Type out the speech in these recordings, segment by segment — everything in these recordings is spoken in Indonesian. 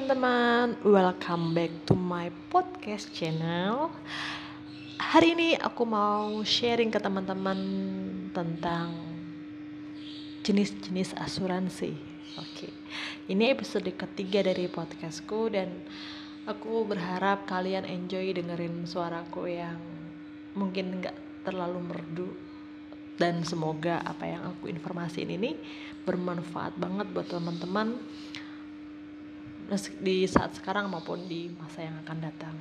teman-teman, welcome back to my podcast channel. Hari ini aku mau sharing ke teman-teman tentang jenis-jenis asuransi. Oke, ini episode ketiga dari podcastku dan aku berharap kalian enjoy dengerin suaraku yang mungkin nggak terlalu merdu dan semoga apa yang aku informasiin ini bermanfaat banget buat teman-teman di saat sekarang maupun di masa yang akan datang.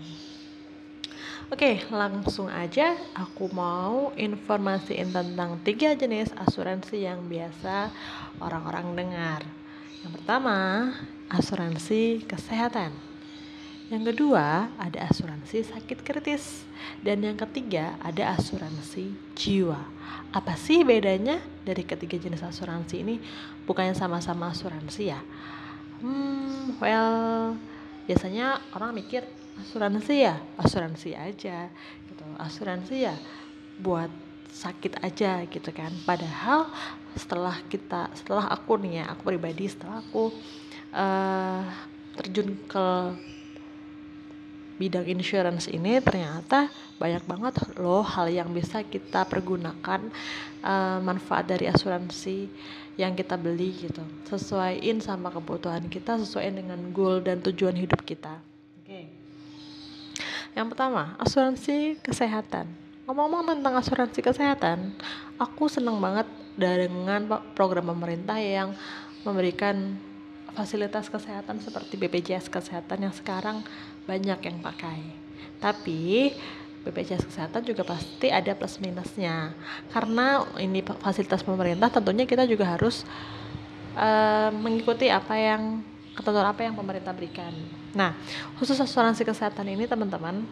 Oke, langsung aja aku mau informasiin tentang tiga jenis asuransi yang biasa orang-orang dengar. Yang pertama, asuransi kesehatan. Yang kedua, ada asuransi sakit kritis. Dan yang ketiga, ada asuransi jiwa. Apa sih bedanya dari ketiga jenis asuransi ini? Bukannya sama-sama asuransi ya? hmm well biasanya orang mikir asuransi ya? Asuransi aja gitu. Asuransi ya buat sakit aja gitu kan. Padahal setelah kita setelah aku nih ya aku pribadi setelah aku uh, terjun ke bidang insurance ini ternyata banyak banget loh hal yang bisa kita pergunakan uh, manfaat dari asuransi yang kita beli gitu. Sesuaiin sama kebutuhan kita sesuai dengan goal dan tujuan hidup kita. Oke. Okay. yang pertama asuransi kesehatan. Ngomong-ngomong tentang asuransi kesehatan aku seneng banget dengan program pemerintah yang memberikan fasilitas kesehatan seperti BPJS kesehatan yang sekarang banyak yang pakai. Tapi BPJS kesehatan juga pasti ada plus minusnya. Karena ini fasilitas pemerintah tentunya kita juga harus uh, mengikuti apa yang ketentuan apa yang pemerintah berikan. Nah, khusus asuransi kesehatan ini teman-teman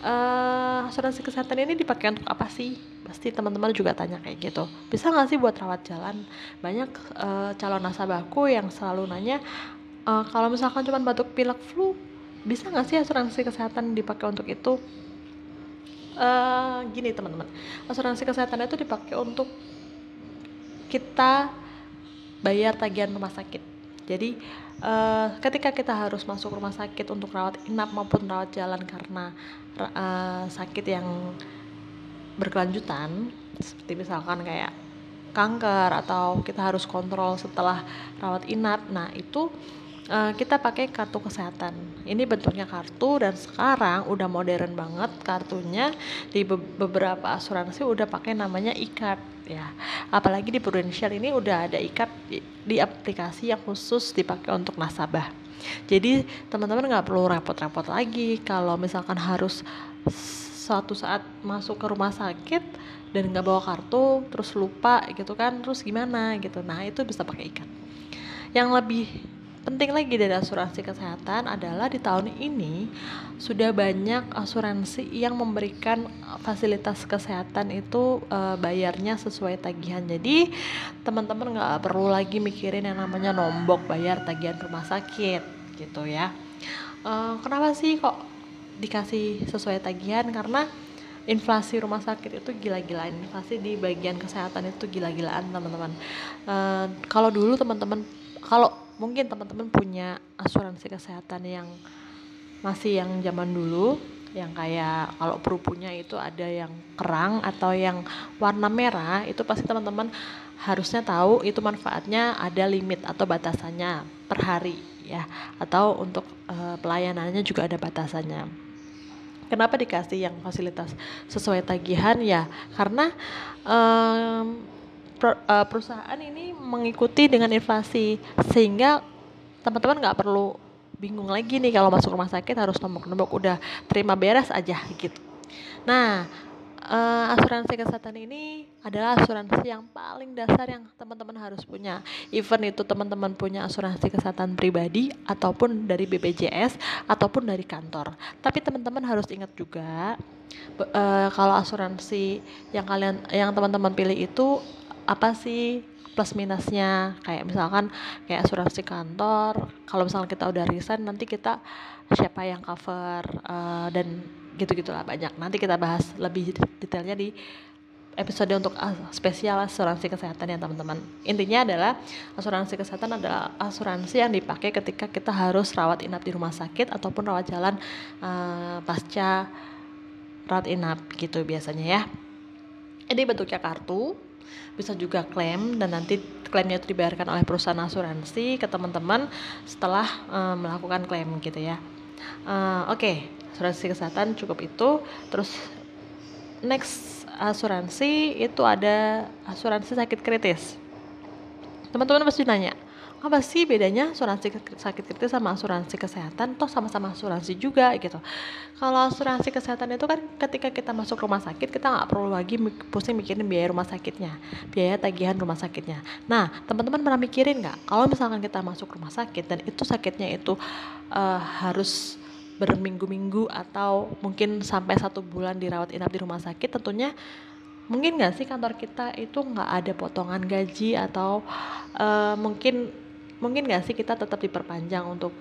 uh, asuransi kesehatan ini dipakai untuk apa sih? Pasti teman-teman juga tanya kayak gitu. Bisa nggak sih buat rawat jalan? Banyak uh, calon nasabahku yang selalu nanya, uh, kalau misalkan cuma batuk pilek flu, bisa nggak sih asuransi kesehatan dipakai untuk itu? Uh, gini teman-teman, asuransi kesehatan itu dipakai untuk kita bayar tagihan rumah sakit. Jadi uh, ketika kita harus masuk rumah sakit untuk rawat inap maupun rawat jalan karena uh, sakit yang berkelanjutan seperti misalkan kayak kanker atau kita harus kontrol setelah rawat inap nah itu uh, kita pakai kartu kesehatan. Ini bentuknya kartu dan sekarang udah modern banget kartunya. Di be beberapa asuransi udah pakai namanya e-card ya. Apalagi di Prudential ini udah ada e-card di, di aplikasi yang khusus dipakai untuk nasabah. Jadi teman-teman nggak perlu repot-repot lagi kalau misalkan harus suatu saat masuk ke rumah sakit dan nggak bawa kartu terus lupa gitu kan terus gimana gitu. Nah itu bisa pakai ikan yang lebih penting lagi dari asuransi kesehatan adalah di tahun ini sudah banyak asuransi yang memberikan fasilitas kesehatan itu e, bayarnya sesuai tagihan. Jadi teman-teman nggak perlu lagi mikirin yang namanya nombok bayar tagihan rumah sakit gitu ya. E, kenapa sih kok dikasih sesuai tagihan? Karena inflasi rumah sakit itu gila-gilaan inflasi di bagian kesehatan itu gila-gilaan teman-teman. E, kalau dulu teman-teman kalau mungkin teman-teman punya asuransi kesehatan yang masih yang zaman dulu yang kayak kalau perupunya itu ada yang kerang atau yang warna merah itu pasti teman-teman harusnya tahu itu manfaatnya ada limit atau batasannya per hari ya. Atau untuk uh, pelayanannya juga ada batasannya. Kenapa dikasih yang fasilitas sesuai tagihan? Ya karena um, uh, perusahaan ini mengikuti dengan inflasi sehingga teman-teman nggak perlu bingung lagi nih kalau masuk rumah sakit harus nombok-nombok udah terima beres aja gitu. Nah, uh, asuransi kesehatan ini adalah asuransi yang paling dasar yang teman-teman harus punya. Even itu teman-teman punya asuransi kesehatan pribadi ataupun dari BPJS ataupun dari kantor. Tapi teman-teman harus ingat juga uh, kalau asuransi yang kalian yang teman-teman pilih itu apa sih plus minusnya kayak misalkan kayak asuransi kantor kalau misalkan kita udah resign nanti kita siapa yang cover uh, dan gitu gitulah banyak nanti kita bahas lebih detailnya di episode untuk spesial asuransi kesehatan ya teman-teman. Intinya adalah asuransi kesehatan adalah asuransi yang dipakai ketika kita harus rawat inap di rumah sakit ataupun rawat jalan uh, pasca rawat inap gitu biasanya ya. Ini bentuknya kartu, bisa juga klaim dan nanti klaimnya itu dibayarkan oleh perusahaan asuransi ke teman-teman setelah uh, melakukan klaim gitu ya. Uh, Oke, okay. asuransi kesehatan cukup itu. Terus next asuransi itu ada asuransi sakit kritis. Teman-teman pasti nanya, apa sih bedanya asuransi sakit kritis sama asuransi kesehatan? Toh sama-sama asuransi juga gitu. Kalau asuransi kesehatan itu kan ketika kita masuk rumah sakit kita nggak perlu lagi pusing mikirin biaya rumah sakitnya, biaya tagihan rumah sakitnya. Nah, teman-teman pernah mikirin nggak kalau misalkan kita masuk rumah sakit dan itu sakitnya itu uh, harus berminggu-minggu atau mungkin sampai satu bulan dirawat inap di rumah sakit tentunya mungkin nggak sih kantor kita itu nggak ada potongan gaji atau uh, mungkin mungkin nggak sih kita tetap diperpanjang untuk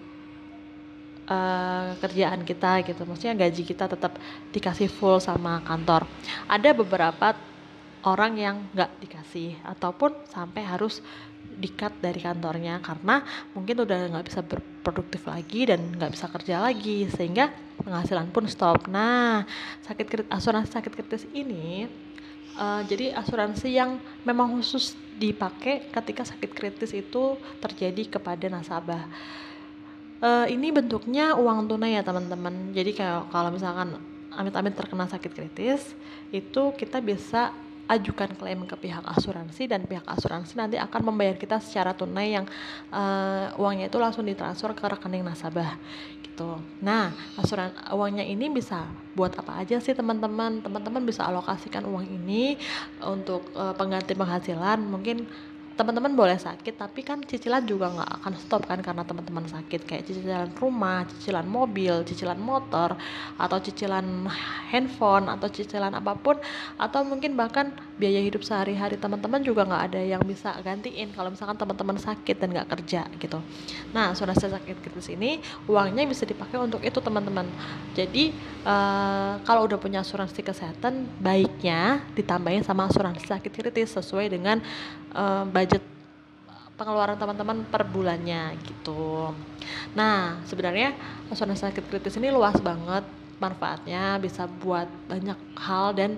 uh, kerjaan kita gitu maksudnya gaji kita tetap dikasih full sama kantor ada beberapa orang yang nggak dikasih ataupun sampai harus dikat dari kantornya karena mungkin udah nggak bisa berproduktif lagi dan nggak bisa kerja lagi sehingga penghasilan pun stop. Nah, sakit kritis, asuransi sakit kritis ini uh, jadi asuransi yang memang khusus dipakai ketika sakit kritis itu terjadi kepada nasabah. Uh, ini bentuknya uang tunai ya teman-teman. Jadi kayak kalau misalkan amit-amit terkena sakit kritis, itu kita bisa ajukan klaim ke pihak asuransi dan pihak asuransi nanti akan membayar kita secara tunai yang uh, uangnya itu langsung ditransfer ke rekening nasabah gitu. Nah, asuran uangnya ini bisa buat apa aja sih teman-teman? Teman-teman bisa alokasikan uang ini untuk uh, pengganti penghasilan mungkin teman-teman boleh sakit tapi kan cicilan juga nggak akan stop kan karena teman-teman sakit kayak cicilan rumah, cicilan mobil, cicilan motor atau cicilan handphone atau cicilan apa pun atau mungkin bahkan biaya hidup sehari-hari teman-teman juga nggak ada yang bisa gantiin kalau misalkan teman-teman sakit dan nggak kerja gitu. Nah asuransi sakit kritis ini uangnya bisa dipakai untuk itu teman-teman. Jadi uh, kalau udah punya asuransi kesehatan baiknya ditambahin sama asuransi sakit kritis sesuai dengan uh, budget pengeluaran teman-teman per bulannya gitu. Nah, sebenarnya asuransi sakit kritis ini luas banget manfaatnya, bisa buat banyak hal dan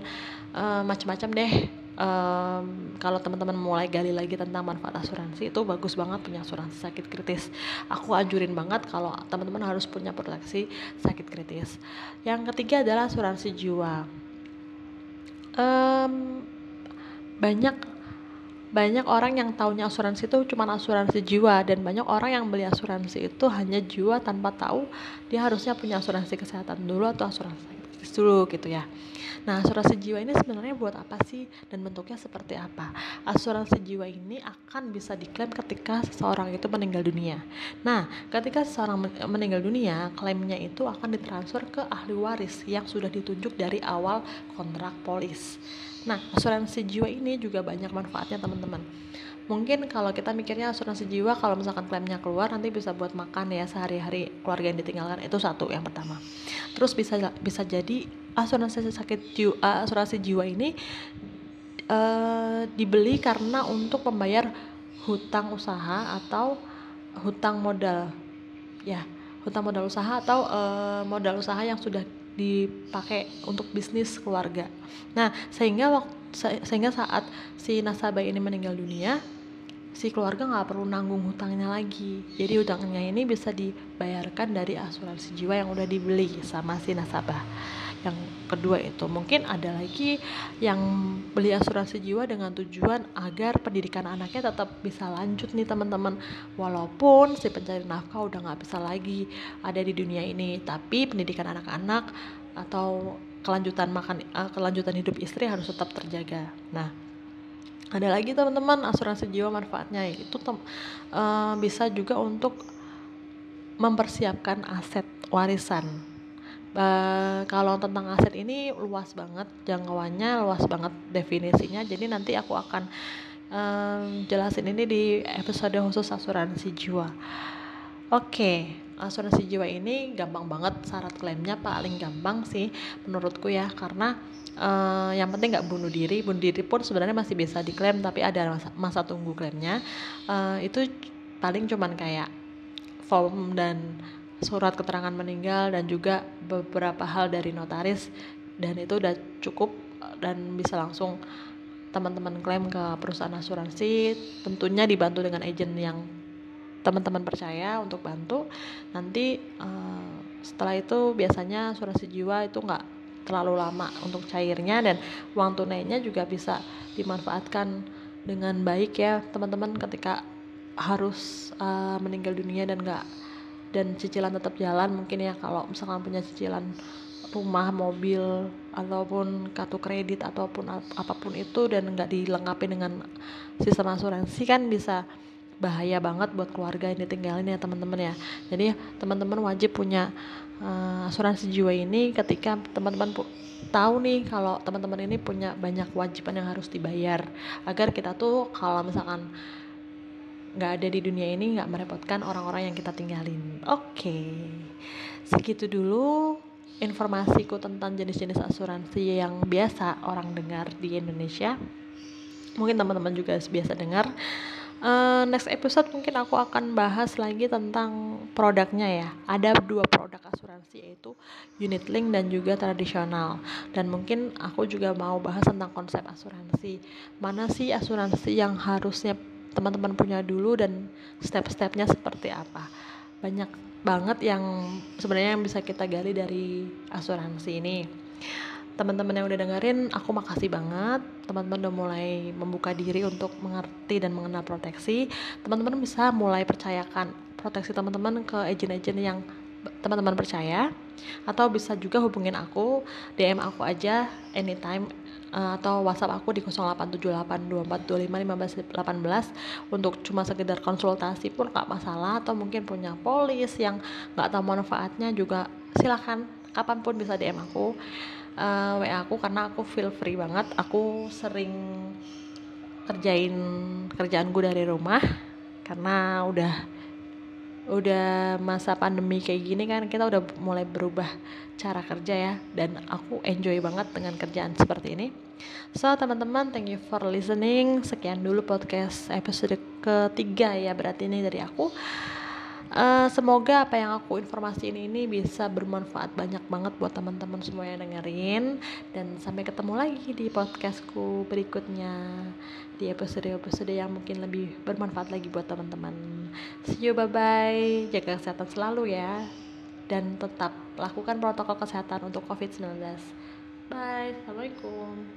uh, macam-macam deh. Um, kalau teman-teman mulai gali lagi tentang manfaat asuransi itu bagus banget punya asuransi sakit kritis. Aku anjurin banget kalau teman-teman harus punya proteksi sakit kritis. Yang ketiga adalah asuransi jiwa. Um, banyak banyak orang yang taunya asuransi itu cuma asuransi jiwa dan banyak orang yang beli asuransi itu hanya jiwa tanpa tahu dia harusnya punya asuransi kesehatan dulu atau asuransi dulu gitu ya. Nah, asuransi jiwa ini sebenarnya buat apa sih dan bentuknya seperti apa? Asuransi jiwa ini akan bisa diklaim ketika seseorang itu meninggal dunia. Nah, ketika seseorang meninggal dunia, klaimnya itu akan ditransfer ke ahli waris yang sudah ditunjuk dari awal kontrak polis. Nah, asuransi jiwa ini juga banyak manfaatnya teman-teman. Mungkin kalau kita mikirnya asuransi jiwa kalau misalkan klaimnya keluar nanti bisa buat makan ya sehari-hari keluarga yang ditinggalkan itu satu yang pertama. Terus bisa bisa jadi asuransi sakit jiwa asuransi jiwa ini uh, dibeli karena untuk membayar hutang usaha atau hutang modal. Ya, hutang modal usaha atau uh, modal usaha yang sudah dipakai untuk bisnis keluarga. Nah, sehingga waktu sehingga saat si nasabah ini meninggal dunia, si keluarga nggak perlu nanggung hutangnya lagi. Jadi hutangnya ini bisa dibayarkan dari asuransi jiwa yang udah dibeli sama si nasabah yang kedua itu mungkin ada lagi yang beli asuransi jiwa dengan tujuan agar pendidikan anaknya tetap bisa lanjut nih teman-teman. Walaupun si pencari nafkah udah nggak bisa lagi ada di dunia ini tapi pendidikan anak-anak atau kelanjutan makan uh, kelanjutan hidup istri harus tetap terjaga. Nah ada lagi teman-teman asuransi jiwa manfaatnya itu uh, bisa juga untuk mempersiapkan aset warisan Uh, kalau tentang aset ini luas banget jangkauannya, luas banget definisinya. Jadi nanti aku akan um, jelasin ini di episode khusus asuransi jiwa. Oke, asuransi jiwa ini gampang banget syarat klaimnya paling gampang sih menurutku ya karena uh, yang penting nggak bunuh diri bunuh diri pun sebenarnya masih bisa diklaim tapi ada masa, masa tunggu klaimnya uh, itu paling cuman kayak form dan surat keterangan meninggal dan juga beberapa hal dari notaris. Dan itu udah cukup dan bisa langsung teman-teman klaim ke perusahaan asuransi. Tentunya dibantu dengan agent yang teman-teman percaya untuk bantu. Nanti uh, setelah itu biasanya asuransi jiwa itu nggak terlalu lama untuk cairnya dan uang tunainya juga bisa dimanfaatkan dengan baik ya teman-teman ketika harus uh, meninggal dunia dan nggak dan cicilan tetap jalan mungkin ya kalau misalkan punya cicilan rumah, mobil, ataupun kartu kredit ataupun ap apa pun itu dan nggak dilengkapi dengan sistem asuransi kan bisa bahaya banget buat keluarga yang ditinggalin ya teman-teman ya. Jadi teman-teman wajib punya uh, asuransi jiwa ini ketika teman-teman tahu nih kalau teman-teman ini punya banyak kewajiban yang harus dibayar. Agar kita tuh kalau misalkan nggak ada di dunia ini nggak merepotkan orang-orang yang kita tinggalin. Oke. Okay. segitu dulu informasiku tentang jenis-jenis asuransi yang biasa orang dengar di Indonesia. Mungkin teman-teman juga biasa dengar. Uh, next episode mungkin aku akan bahas lagi tentang produknya ya. Ada dua produk asuransi yaitu unit link dan juga tradisional. Dan mungkin aku juga mau bahas tentang konsep asuransi. Mana sih asuransi yang harusnya teman-teman punya dulu dan step-stepnya seperti apa. Banyak banget yang sebenarnya yang bisa kita gali dari asuransi ini. Teman-teman yang udah dengerin aku makasih banget. Teman-teman udah mulai membuka diri untuk mengerti dan mengenal proteksi. Teman-teman bisa mulai percayakan proteksi teman-teman ke agent-agent yang teman-teman percaya. Atau bisa juga hubungin aku DM aku aja anytime atau WhatsApp aku di 087824251518 untuk cuma sekedar konsultasi pun gak masalah atau mungkin punya polis yang gak tahu manfaatnya juga silahkan kapan pun bisa DM aku uh, eh, WA aku karena aku feel free banget. Aku sering kerjain kerjaan gue dari rumah karena udah udah masa pandemi kayak gini kan kita udah mulai berubah cara kerja ya. Dan aku enjoy banget dengan kerjaan seperti ini. So teman-teman thank you for listening. Sekian dulu podcast episode ketiga ya berarti ini dari aku Uh, semoga apa yang aku informasiin ini bisa bermanfaat banyak banget buat teman-teman semua yang dengerin dan sampai ketemu lagi di podcastku berikutnya di episode-episode yang mungkin lebih bermanfaat lagi buat teman-teman. See you bye bye. Jaga kesehatan selalu ya dan tetap lakukan protokol kesehatan untuk COVID-19. Bye. Assalamualaikum.